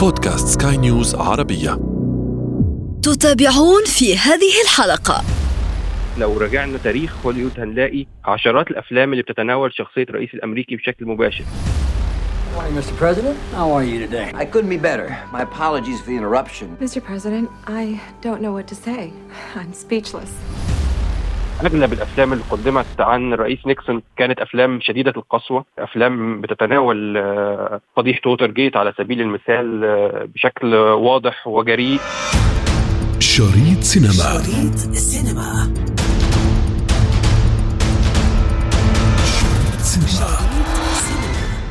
بودكاست سكاي نيوز عربية تتابعون في هذه الحلقة لو رجعنا تاريخ هوليوود هنلاقي عشرات الافلام اللي بتتناول شخصيه الرئيس الامريكي بشكل مباشر Morning, Mr. President. How are you today? I couldn't be better. My apologies for the interruption. Mr. President, I don't know what to say. I'm speechless. أغلب الأفلام اللي قدمت عن الرئيس نيكسون كانت أفلام شديدة القسوة أفلام بتتناول آه، فضيحه ووتر جيت على سبيل المثال آه، بشكل واضح وجريء. شريط سينما. شريط السينما سينما.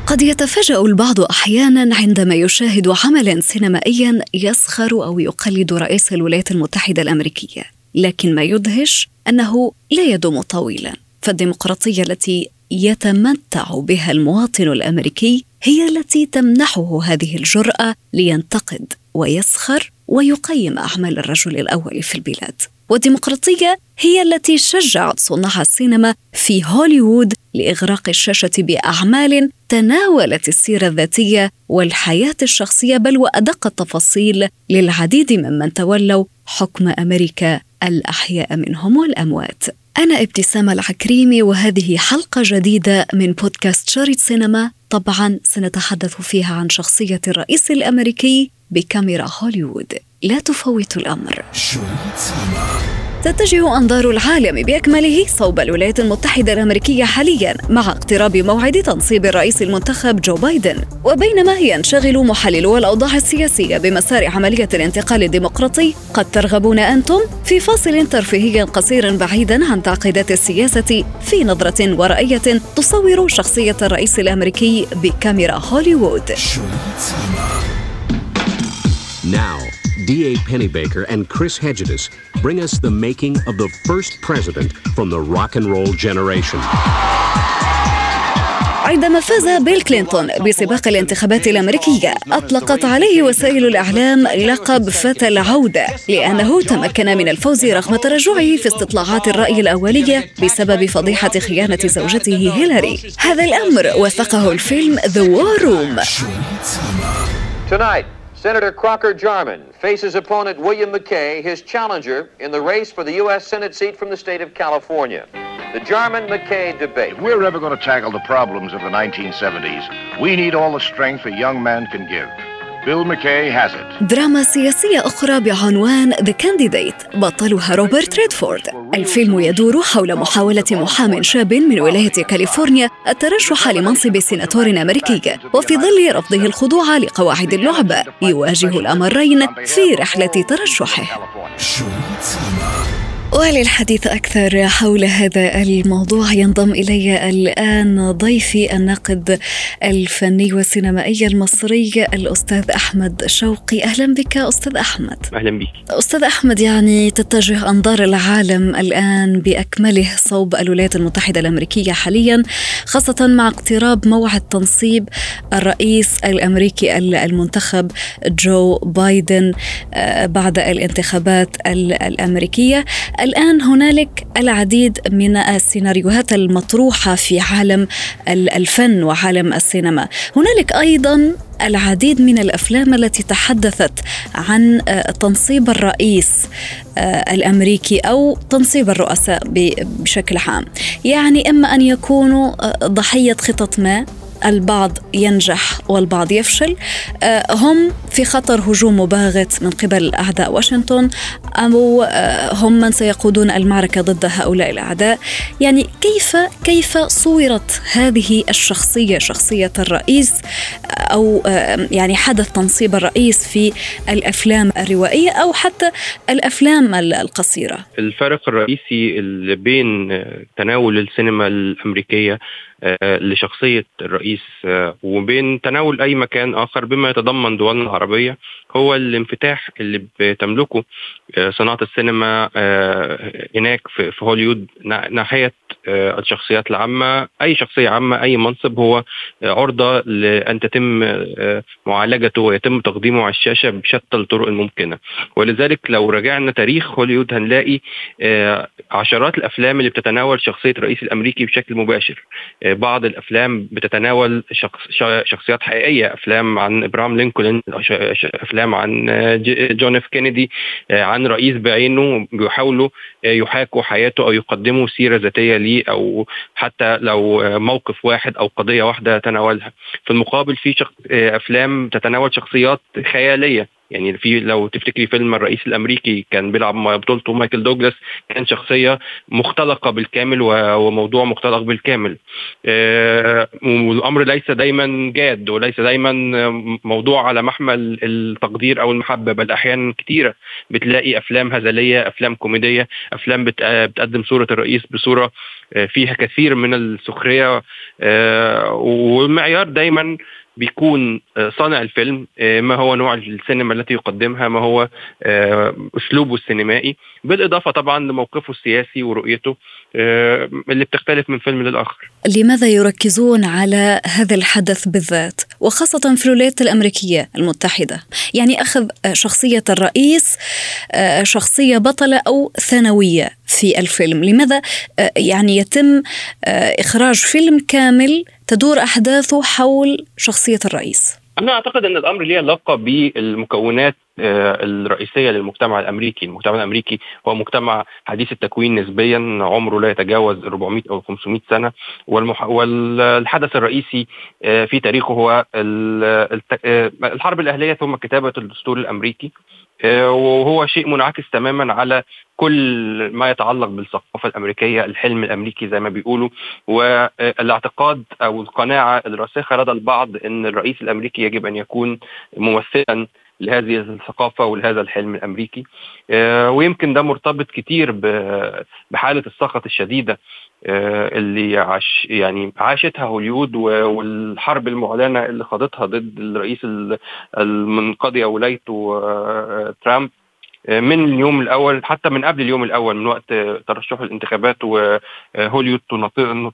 قد يتفاجأ البعض أحيانا عندما يشاهد عملا سينمائيا يسخر أو يقلد رئيس الولايات المتحدة الأمريكية. لكن ما يدهش أنه لا يدوم طويلا. فالديمقراطية التي يتمتع بها المواطن الأمريكي هي التي تمنحه هذه الجرأة لينتقد ويسخر ويقيم أعمال الرجل الأول في البلاد. والديمقراطية هي التي شجعت صناع السينما في هوليوود لإغراق الشاشة بأعمال تناولت السيرة الذاتية والحياة الشخصية بل وأدق التفاصيل للعديد ممن تولوا حكم أمريكا الأحياء منهم والأموات. أنا ابتسام العكريمي وهذه حلقة جديدة من بودكاست شريط سينما. طبعا سنتحدث فيها عن شخصية الرئيس الأمريكي بكاميرا هوليوود. لا تفوتوا الأمر. شريط سينما. تتجه أنظار العالم بأكمله صوب الولايات المتحدة الأمريكية حاليا مع اقتراب موعد تنصيب الرئيس المنتخب جو بايدن. وبينما ينشغل محللو الأوضاع السياسية بمسار عملية الانتقال الديمقراطي قد ترغبون أنتم في فاصل ترفيهي قصير بعيدا عن تعقيدات السياسة في نظرة ورأية تصور شخصية الرئيس الأمريكي بكاميرا هوليوود. Now, D.A. Pennebaker and Chris Hedges bring us the making of the first president from the rock and roll generation. عندما فاز بيل كلينتون بسباق الانتخابات الأمريكية أطلقت عليه وسائل الإعلام لقب فتى العودة لأنه تمكن من الفوز رغم تراجعه في استطلاعات الرأي الاوليه بسبب فضيحة خيانة زوجته هيلاري هذا الأمر وثقه الفيلم The War Room شريط سينما Tonight, Senator Crocker Jarman faces opponent William McKay, his challenger in the race for the U.S. Senate seat from the state of California. The Jarman McKay debate. If we're ever going to tackle the problems of the 1970s, we need all the strength a young man can give. Bill McKay has it. دراما سياسية أخرى بعنوان The Candidate بطلها روبرت ريدفورد. الفيلم يدور حول محاولة محام شاب من ولاية كاليفورنيا الترشح لمنصب سيناتور أمريكي وفي ظل رفضه الخضوع لقواعد اللعبة يواجه الأمرين في رحلة ترشحه. وللحديث أكثر حول هذا الموضوع. ينضم إلي الآن ضيفي الناقد الفني والسينمائي المصري الأستاذ أحمد شوقي. أهلا بك أستاذ أحمد. أهلا بيك أستاذ أحمد يعني تتجه أنظار العالم الآن بأكمله صوب الولايات المتحدة الأمريكية حاليا خاصة مع اقتراب موعد تنصيب الرئيس الأمريكي المنتخب جو بايدن آه، بعد الانتخابات ال- الأمريكية. الآن هنالك العديد من السيناريوهات المطروحة في عالم ال- الفن وعالم السينما. هنالك أيضا العديد من الأفلام التي تحدثت عن آه، تنصيب الرئيس آه، الأمريكي أو تنصيب الرؤساء بشكل عام. يعني إما أن يكونوا آه، ضحية خطط ما البعض ينجح والبعض يفشل. آه، هم في خطر هجوم مباغت من قبل أعداء واشنطن أو آه، هم من سيقودون المعركة ضد هؤلاء الأعداء. يعني كيف كيف صورت هذه الشخصية شخصية الرئيس آه، أو يعني حدث تنصيب الرئيس في الأفلام الروائية أو حتى الأفلام القصيرة؟ الفرق الرئيسي اللي بين تناول السينما الأمريكية آه، لشخصية الرئيس آه، وبين تناول أي مكان آخر بما يتضمن دولنا العربية هو الانفتاح اللي بتملكه آه، صناعة السينما آه، هناك في هوليوود نا- ناحية آه، الشخصيات العامة. أي شخصية عامة أي منصب هو عرضة لأن تتم معالجته ويتم تقديمه على الشاشة بشتى الطرق الممكنة. ولذلك لو رجعنا تاريخ هوليوود هنلاقي عشرات الأفلام اللي بتتناول شخصية الرئيس الأمريكي بشكل مباشر. بعض الأفلام بتتناول شخص شخصيات حقيقية. أفلام عن إبراهام لينكولن أفلام عن جون إف كينيدي عن رئيس بعينه بيحاولوا يحاكوا حياته أو يقدموا سيرة ذاتية ليه أو حتى لو موقف واحد أو قضية واحدة تناولها. في المقابل في شخص أفلام تتناول شخصيات خيالية. يعني في لو تفتكري فيلم الرئيس الأمريكي كان بيلعب بطولته مايكل دوغلاس كان شخصية مختلقة بالكامل وموضوع مختلق بالكامل. آه، والأمر ليس دايما جاد وليس دايما موضوع على محمل التقدير أو المحبة بل أحيانا كثيره بتلاقي أفلام هزلية أفلام كوميدية أفلام بتقدم صورة الرئيس بصورة آه، فيها كثير من السخرية. آه، والمعيار دايما بيكون آه، صانع الفيلم آه، ما هو نوع السينما التي يقدمها ما هو آه، أسلوبه السينمائي بالإضافة طبعا لموقفه السياسي ورؤيته اللي بتختلف من فيلم للآخر. لماذا يركزون على هذا الحدث بالذات وخاصة في الولايات الأمريكية المتحدة؟ يعني أخذ شخصية الرئيس شخصية بطلة أو ثانوية في الفيلم، لماذا يعني يتم إخراج فيلم كامل تدور أحداثه حول شخصية الرئيس. أنا أعتقد أن الأمر ليه علاقة بالمكونات آه، الرئيسية للمجتمع الأمريكي. المجتمع الأمريكي هو مجتمع حديث التكوين نسبيا عمره لا يتجاوز 400 أو 500 سنة. والمح... والحدث الرئيسي آه، في تاريخه هو آه، الحرب الأهلية ثم كتابة الدستور الأمريكي. وهو شيء منعكس تماما على كل ما يتعلق بالثقافة الأمريكية الحلم الأمريكي زي ما بيقولوا والاعتقاد أو القناعة الراسخة لدى البعض إن الرئيس الأمريكي يجب أن يكون ممثلا لهذه الثقافة ولهذا الحلم الأمريكي. آه، ويمكن ده مرتبط كتير بحالة السخط الشديدة آه، اللي عاش يعني عاشتها هوليود والحرب المعلنة اللي خاضتها ضد الرئيس المنقضي ولايته آه، ترامب. من اليوم الأول حتى من قبل اليوم الأول من وقت ترشحه الانتخابات وهوليود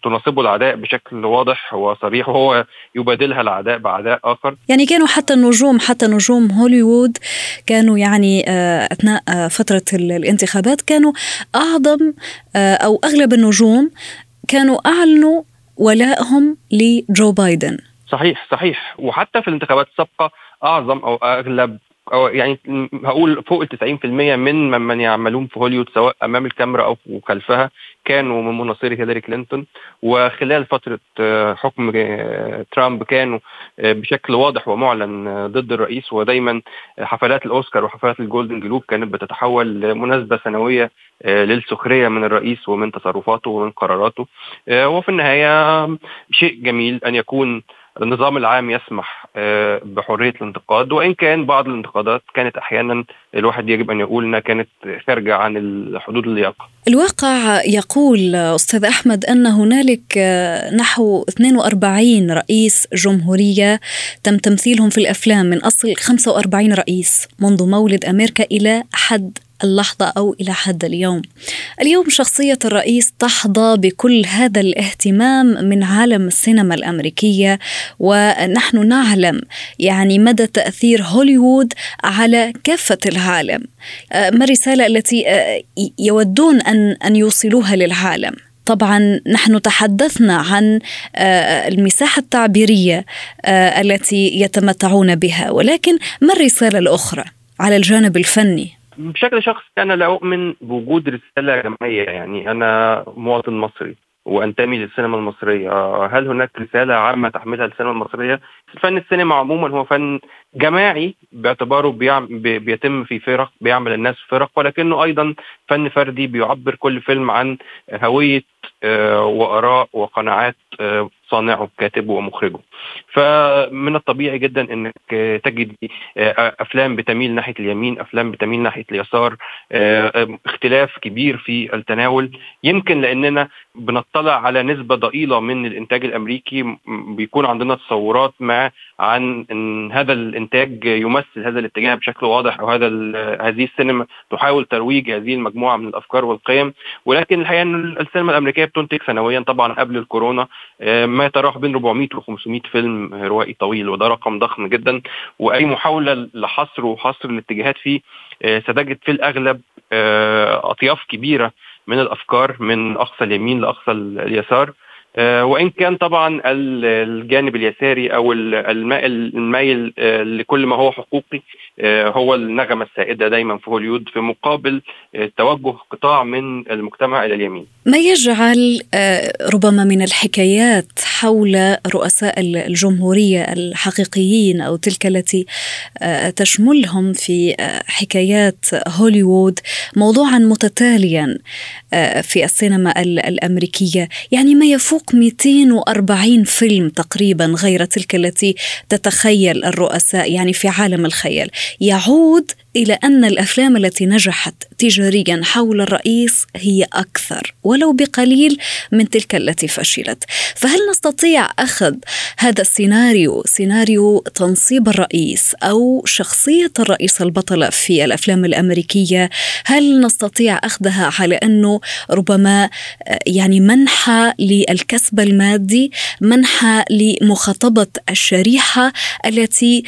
تناصبه العداء بشكل واضح وصريح وهو يبادلها العداء بعداء آخر. يعني كانوا حتى النجوم حتى نجوم هوليوود كانوا يعني آه، أثناء آه، فترة الانتخابات كانوا أعظم آه، أو أغلب النجوم كانوا أعلنوا ولائهم لجو بايدن. صحيح صحيح. وحتى في الانتخابات السابقة أعظم أو أغلب أو يعني هقول فوق ال 90% من من يعملون في هوليوود سواء أمام الكاميرا أو خلفها كانوا من مناصري هيلاري كلينتون. وخلال فترة آه، حكم آه، ترامب كانوا آه، بشكل واضح ومعلن ضد الرئيس. ودايما حفلات الأوسكار وحفلات الجولدن جلوب كانت بتتحول لمناسبة سنوية للسخرية من الرئيس ومن تصرفاته ومن قراراته. وفي النهاية شيء جميل أن يكون النظام العام يسمح آه، بحرية الانتقاد وإن كان بعض الانتقادات كانت أحيانا الواحد يجب أن يقول إنها كانت خارجة عن حدود اللياقة. الواقع يقول أستاذ أحمد أن هنالك آه، نحو 42 رئيس جمهورية تم تمثيلهم في الأفلام من أصل 45 رئيس منذ مولد أمريكا إلى حد اللحظة أو إلى حد اليوم. اليوم شخصية الرئيس تحظى بكل هذا الاهتمام من عالم السينما الأمريكية ونحن نعلم يعني مدى تأثير هوليوود على كافة العالم. آه، ما الرسالة التي آه، يودون أن أن يوصلوها للعالم؟ طبعا نحن تحدثنا عن آه، المساحة التعبيرية التي يتمتعون بها ولكن ما الرسالة الأخرى على الجانب الفني بشكل شخصي أنا لا أؤمن بوجود رسالة جماعية يعني أنا مواطن مصري وأنتمي للسينما المصرية. هل هناك رسالة عامة تحملها السينما المصرية؟ فن السينما عموما هو فن جماعي باعتباره بيتم في فرق بيعمل الناس فرق ولكنه أيضا فن فردي بيعبر كل فيلم عن هوية آه، وآراء وقناعات آه، صانعه كاتبه ومخرجه. فمن الطبيعي جدا إنك تجد آه، أفلام بتميل ناحية اليمين أفلام بتميل ناحية اليسار اختلاف كبير في التناول. يمكن لأننا بنطلع على نسبة ضئيلة من الإنتاج الأمريكي بيكون عندنا تصورات ما عن إن هذا الإنتاج يمثل هذا الاتجاه بشكل واضح أو هذا هذه السينما تحاول ترويج هذه المجموعة من الأفكار والقيم. ولكن الحقيقة إن السينما الأمريكية بتنتج سنويا طبعا قبل الكورونا آه، ما يتراوح بين 400 و 500 فيلم روائي طويل وده رقم ضخم جدا. وأي محاولة لحصر وحصر الاتجاهات فيه آه، ستجد في الأغلب آه، أطياف كبيرة من الأفكار من أقصى اليمين لأقصى اليسار. وإن كان طبعا الجانب اليساري أو المايل آه، لكل ما هو حقوقي آه، هو النغمة السائدة دايما في هوليود في مقابل توجه قطاع من المجتمع إلى اليمين. ما يجعل ربما من الحكايات حول رؤساء الجمهورية الحقيقيين أو تلك التي تشملهم في حكايات هوليوود موضوعا متتاليا في السينما الأمريكية، يعني ما يفوق فوق 240 فيلم تقريبا غير تلك التي تتخيل الرؤساء يعني في عالم الخيال. يعود إلى أن الأفلام التي نجحت تجاريا حول الرئيس هي أكثر ولو بقليل من تلك التي فشلت. فهل نستطيع أخذ هذا السيناريو سيناريو تنصيب الرئيس أو شخصية الرئيس البطلة في الأفلام الأمريكية؟ هل نستطيع أخذها على أنه ربما يعني منحى للكسب المادي منحى لمخاطبة الشريحة التي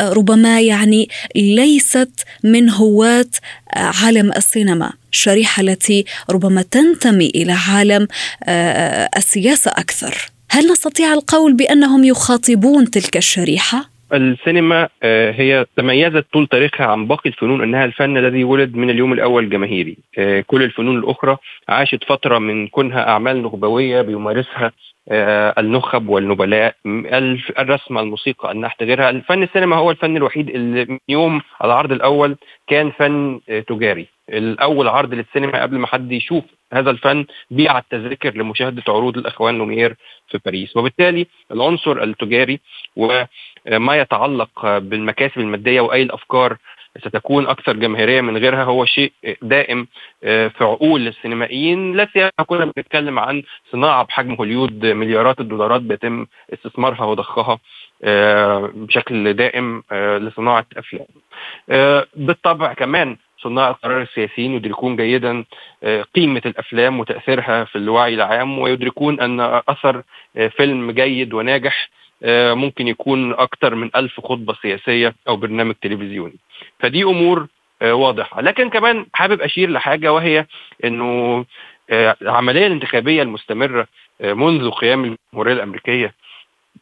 ربما يعني ليست من هواة عالم السينما. الشريحة التي ربما تنتمي إلى عالم آه، السياسة أكثر. هل نستطيع القول بأنهم يخاطبون تلك الشريحة؟ السينما آه، هي تميزت طول تاريخها عن باقي الفنون أنها الفن الذي ولد من اليوم الأول جماهيري. آه، كل الفنون الأخرى عاشت فترة من كونها أعمال نخبوية بيمارسها آه، النخب والنبلاء الرسم الموسيقى النحت غيرها. الفن السينما هو الفن الوحيد اللي من يوم العرض الأول كان فن تجاري. الأول عرض للسينما قبل ما حد يشوف هذا الفن بيع التذاكر لمشاهدة عروض الأخوان لومير في باريس. وبالتالي العنصر التجاري وما يتعلق بالمكاسب المادية وأي الأفكار ستكون أكثر جماهيرية من غيرها. هو شيء دائم آه، في عقول السينمائيين. لا سيما كنا بنتكلم عن صناعة بحجم هوليود. مليارات الدولارات بيتم استثمارها وضخها آه، بشكل دائم آه، لصناعة أفلام. بالطبع كمان صناع القرار السياسيين يدركون جيدا قيمة الأفلام وتأثيرها في الوعي العام ويدركون أن أثر فيلم جيد وناجح ممكن يكون أكثر من ألف خطبة سياسية أو برنامج تلفزيوني. فدي أمور آه، واضحة. لكن كمان حابب أشير لحاجة وهي أنه آه، العملية الانتخابية المستمرة منذ قيام الجمهورية الأمريكية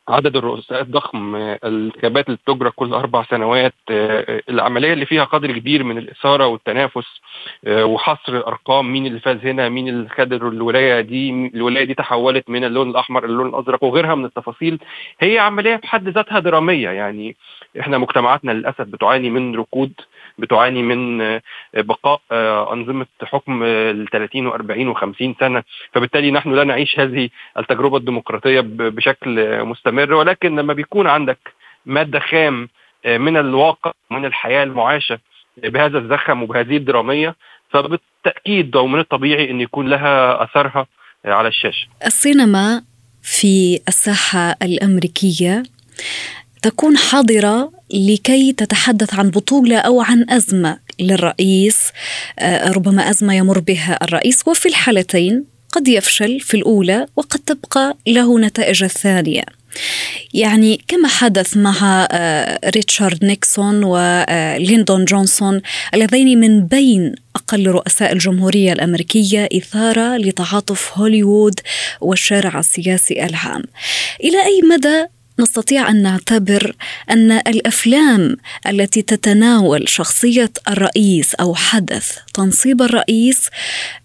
عدد الرؤساء الضخم الانتخابات اللي بتجرى كل أربع سنوات العملية اللي فيها قدر كبير من الإثارة والتنافس وحصر الأرقام مين اللي فاز هنا مين اللي خد الولاية دي الولاية دي تحولت من اللون الأحمر للون الأزرق وغيرها من التفاصيل. هي عملية في حد ذاتها درامية يعني إحنا مجتمعاتنا للأسف بتعاني من ركود بتعاني من بقاء أنظمة حكم ال 30 و40 و50 سنة. فبالتالي نحن لا نعيش هذه التجربة الديمقراطية بشكل مستمر ولكن لما بيكون عندك مادة خام من الواقع من الحياة المعاشة بهذا الزخم وبهذه الدرامية فبالتأكيد أو من الطبيعي إن يكون لها أثرها على الشاشة. السينما في الساحة الأمريكية تكون حاضرة لكي تتحدث عن بطولة أو عن أزمة للرئيس آه، ربما أزمة يمر بها الرئيس وفي الحالتين قد يفشل في الأولى وقد تبقى له نتائج الثانية يعني كما حدث مع آه، ريتشارد نيكسون وليندون جونسون اللذين من بين أقل رؤساء الجمهورية الأمريكية إثارة لتعاطف هوليوود والشارع السياسي العام. إلى أي مدى نستطيع أن نعتبر أن الأفلام التي تتناول شخصية الرئيس أو حدث تنصيب الرئيس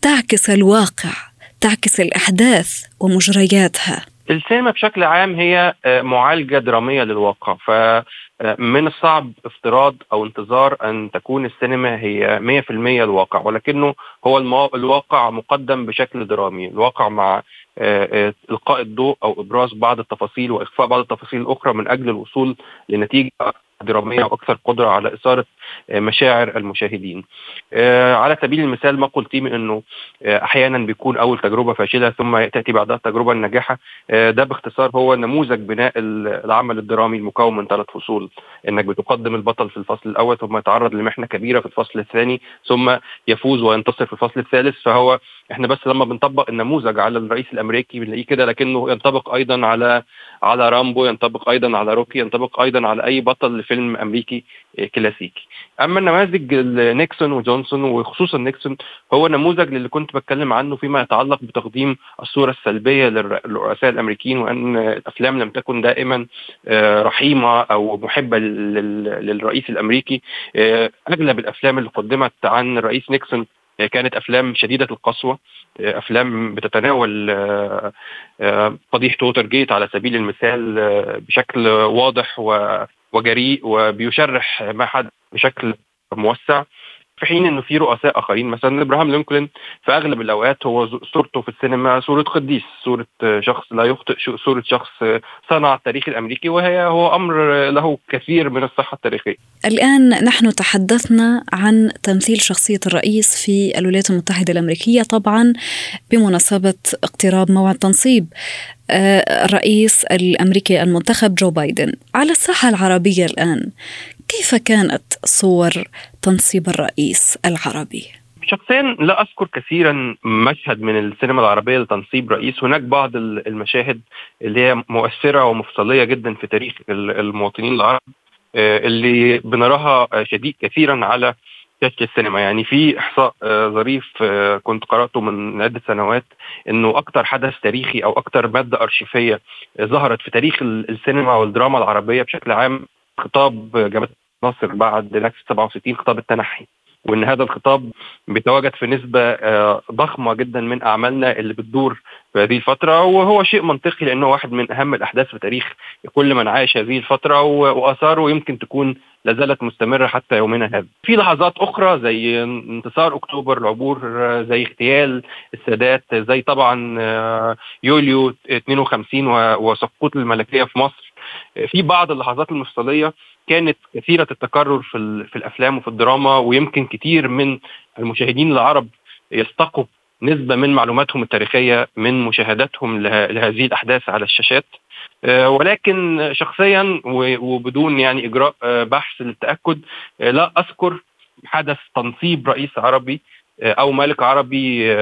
تعكس الواقع تعكس الأحداث ومجرياتها؟ السينما بشكل عام هي آه، معالجة درامية للواقع. فمن الصعب افتراض أو انتظار أن تكون السينما هي 100% الواقع ولكنه هو الواقع مقدم بشكل درامي. الواقع مع آه، آه، إلقاء الضوء أو إبراز بعض التفاصيل وإخفاء بعض التفاصيل الأخرى من أجل الوصول لنتيجة درامية وأكثر قدرة على آه، مشاعر المشاهدين. على سبيل المثال ما قلتيه من إنه أحيانا بيكون أول تجربة فاشلة ثم تأتي بعدها التجربة الناجحة. ده باختصار هو نموذج بناء العمل الدرامي المكون من ثلاث فصول. إنك بتقدم البطل في الفصل الأول ثم يتعرض لمحنة كبيرة في الفصل الثاني ثم يفوز وينتصر في الفصل الثالث. فهو إحنا بس لما بنطبق النموذج على الرئيس الأمريكي بنلاقيه كده لكنه ينطبق أيضا على على رامبو ينطبق أيضا على روكي ينطبق أيضا على أي بطل لفيلم أمريكي كلاسيكي. أما النماذج نيكسون وجونسون وخصوصا نيكسون هو نموذج اللي كنت بتكلم عنه فيما يتعلق بتقديم الصورة السلبية للرؤساء الأمريكيين وأن الأفلام لم تكن دائما آه، رحيمة أو محبة للرئيس الأمريكي. آه، أغلب الأفلام اللي قدمت عن الرئيس نيكسون آه، كانت أفلام شديدة القسوة أفلام بتتناول فضيحه ووتر جيت على سبيل المثال بشكل واضح وجريء وبيشرح ما حدث بشكل موسع في حين إنه في رؤساء آخرين مثلا إبراهام لينكولن في أغلب الأوقات هو صورته في السينما صورة قديس صورة شخص لا يخطئ صورة شخص صنع التاريخ الأمريكي وهي هو أمر له كثير من الصحة التاريخية. الآن نحن تحدثنا عن تمثيل شخصية الرئيس في الولايات المتحدة الأمريكية طبعا بمناسبة اقتراب موعد تنصيب آه، الرئيس الأمريكي المنتخب جو بايدن على الساحة العربية الآن كيف كانت صور تنصيب الرئيس العربي؟ شخصيا لا أذكر كثيرا مشهد من السينما العربية لتنصيب رئيس هناك بعض المشاهد اللي هي مؤثرة ومفصلية جدا في تاريخ المواطنين العرب آه، اللي بنراها شديد كثيرا على شاشة السينما يعني في إحصاء آه، ظريف آه، كنت قرأته من عدة سنوات إنه أكثر حدث تاريخي أو أكثر مادة أرشيفية ظهرت في تاريخ السينما والدراما العربية بشكل عام خطاب جمال ناصر بعد نكسة 67 خطاب التنحي وإن هذا الخطاب بيتواجد في نسبة آه، ضخمة جدا من أعمالنا اللي بتدور في هذه الفترة وهو شيء منطقي لأنه واحد من أهم الأحداث في تاريخ كل من عاش هذه الفترة وآثاره يمكن تكون لا زالت مستمرة حتى يومنا هذا. في لحظات أخرى زي انتصار أكتوبر العبور زي اغتيال السادات زي طبعا آه، يوليو 52 وسقوط الملكية في مصر. في بعض اللحظات المفصلية كانت كثيرة التكرر في في الأفلام وفي الدراما ويمكن كثير من المشاهدين العرب يستقوا نسبة من معلوماتهم التاريخية من مشاهداتهم لهذه الأحداث على الشاشات. آه، ولكن شخصيا وبدون يعني إجراء آه، بحث للتأكد آه، لا أذكر حدث تنصيب رئيس عربي أو مالك عربي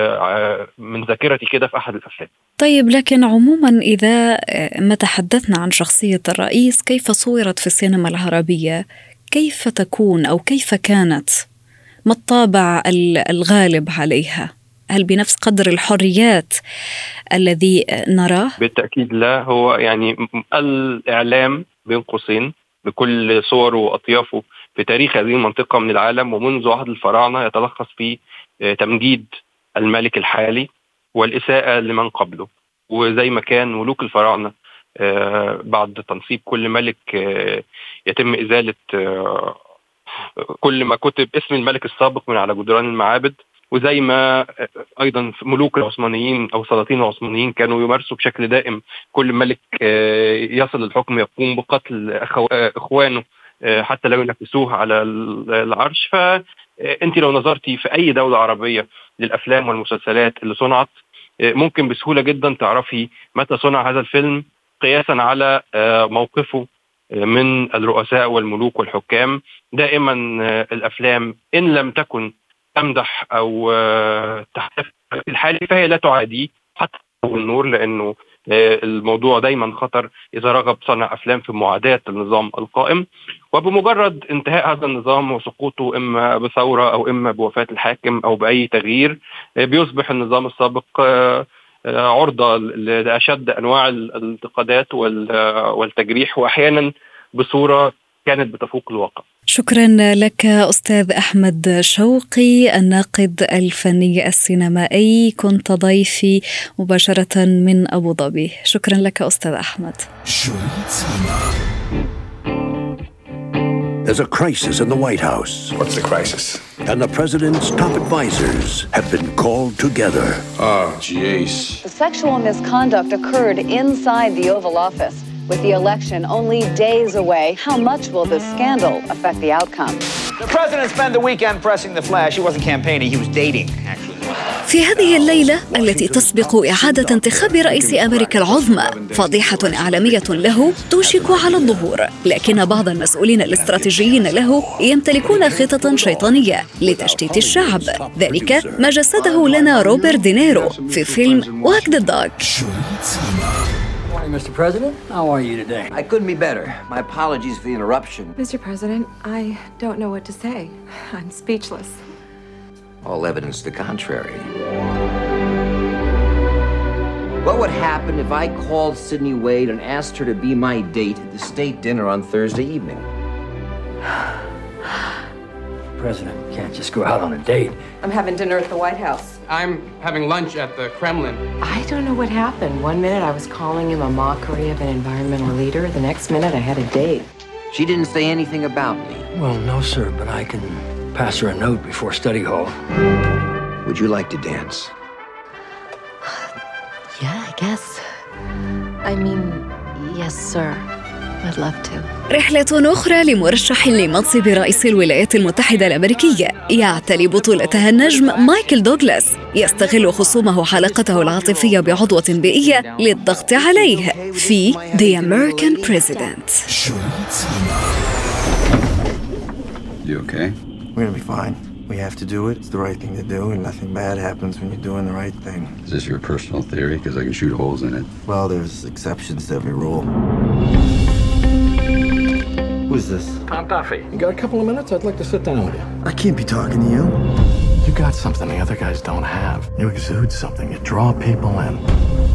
من ذاكرتي كده في أحد الافلام طيب لكن عموما إذا ما تحدثنا عن شخصية الرئيس كيف صورت في السينما العربية؟ كيف تكون أو كيف كانت؟ ما الطابع الغالب عليها؟ هل بنفس قدر الحريات الذي نراه؟ بالتأكيد لا. هو يعني الإعلام بين قوسين بكل صوره وأطيافه في تاريخ هذه المنطقة من العالم ومنذ عهد الفراعنة يتلخص في آه، تمجيد الملك الحالي والإساءة لمن قبله. وزي ما كان ملوك الفراعنة آه، بعد تنصيب كل ملك آه، يتم إزالة كل ما كتب اسم الملك السابق من على جدران المعابد. وزي ما أيضا ملوك العثمانيين أو السلاطين العثمانيين كانوا يمارسوا بشكل دائم كل ملك يصل الحكم يقوم بقتل إخوانه. حتى لو ينافسوه على العرش. فانت لو نظرتي في أي دولة عربية للأفلام والمسلسلات اللي صنعت آه، ممكن بسهولة جدا تعرفي متى صنع هذا الفيلم قياسا على آه، موقفه من الرؤساء والملوك والحكام. دائما الأفلام إن لم تكن تمدح أو تحتفل الحالي فهي لا تعاديه حتى النور لأنه الموضوع دايما خطر إذا رغب صنع أفلام في معاداة النظام القائم وبمجرد انتهاء هذا النظام وسقوطه إما بثورة أو إما بوفاة الحاكم أو بأي تغيير بيصبح النظام السابق آه، عرضة لأشد أنواع الانتقادات والتجريح واحيانا بصورة كانت بتفوق الواقع. شكرا لك أستاذ احمد شوقي الناقد الفني السينمائي كنت ضيفي مباشره من ابو ظبي شكرا لك أستاذ احمد There's a crisis in the White House. What's the crisis? And the president's top advisors have been called together. Oh, jeez. The sexual misconduct occurred inside the Oval Office. With the election only days away, how much will this scandal affect the outcome? The president spent the weekend pressing the flesh. He wasn't campaigning, he was dating, actually. في هذه الليلة التي تسبق إعادة انتخاب رئيس أمريكا العظمى فضيحة إعلامية له توشك على الظهور لكن بعض المسؤولين الاستراتيجيين له يمتلكون خطط شيطانية لتشتيت الشعب ذلك ما جسده لنا روبرت دينيرو في فيلم Wag the Dog Mr. President. How are you today? I couldn't be better. My apologies for the interruption. Mr. President, I don't know what to say. I'm speechless. All evidence to the contrary. What would happen if I called Sydney Wade and asked her to be my date at the state dinner on Thursday evening? President can't just go out on a date. I'm having dinner at the White House. I'm having lunch at the Kremlin. I don't know what happened. One minute I was calling him a mockery of an environmental leader. The next minute I had a date. She didn't say anything about me. Well, no, sir, but I can pass her a note before study hall. Would you like to dance? Yeah, I guess. I mean, yes, sir. I'd love to. رحلة أخرى لمرشح لمنصب رئيس الولايات المتحدة الأمريكية يعتلي بطولتها النجم مايكل دوغلاس يستغل خصومه حلقته العاطفية بعضوة بيئية للضغط عليه في The American President You okay? We're gonna be fine. We have to do it. It's the right thing to do, and nothing bad happens when you're doing the right thing. Is this your personal theory? Because I can shoot holes in it. Well, there's exceptions to every rule. Who's this? Tom Duffy. You got a couple of minutes? I'd like to sit down with you. I can't be talking to you. You got something the other guys don't have. You exude something. You draw people in.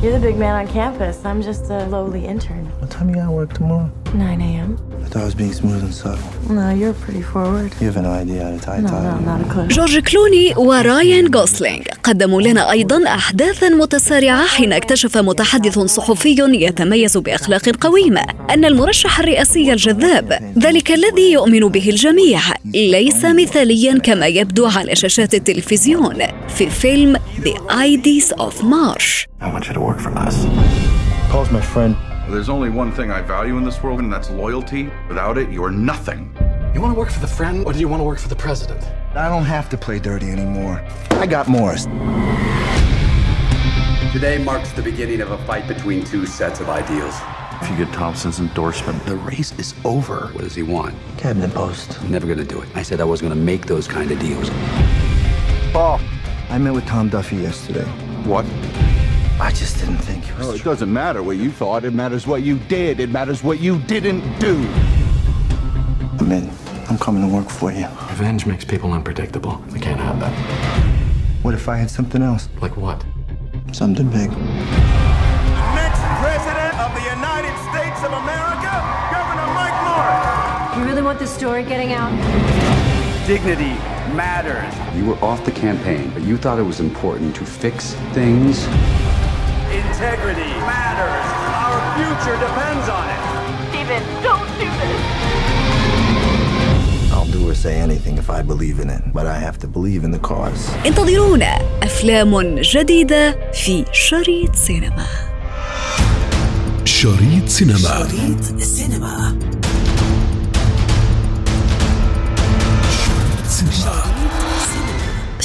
You're the big man on campus. I'm just a lowly intern. What time you gotta work tomorrow? 9 a.m. I thought I was being smooth and subtle. No, you're pretty forward. You have no idea how to tie No, tie. no, not a clue. جورج كلوني ورايان غوسلينغ قدموا لنا أيضا أحداثا متسارعة حين اكتشف متحدث صحفي يتميز بأخلاق قويمة أن المرشح الرئاسي الجذاب ذلك الذي يؤمن به الجميع ليس مثاليا كما يبدو على شاشات التلفزيون في فيلم The IDs of Marsh I want you to work for us. Paul's my friend. There's only one thing I value in this world, and that's loyalty. Without it, you're nothing. You want to work for the friend, or do you want to work for the president? I don't have to play dirty anymore. I got Morris. Today marks the beginning of a fight between two sets of ideals. If you get Thompson's endorsement, the race is over. What does he want? Cabinet post. I'm never gonna do it. I said I was gonna make those kind of deals. Paul, I met with Tom Duffy yesterday. What? I just didn't think he was. No, it doesn't matter what you thought. It matters what you did. It matters what you didn't do. I'm in. I'm coming to work for you. Revenge makes people unpredictable. We can't have that. What if I had something else? Like what? Something big. Next president of the United States of America, Governor Mike Morris. You really want this story getting out? Dignity matters. You were off the campaign, but you thought it was important to fix things Integrity matters. Our future depends on it. Steven, don't do this. I'll do or say anything if I believe in it, but I have to believe in the cause. انتظرونا أفلام جديدة في شريط سينما شريط سينما شريط سينما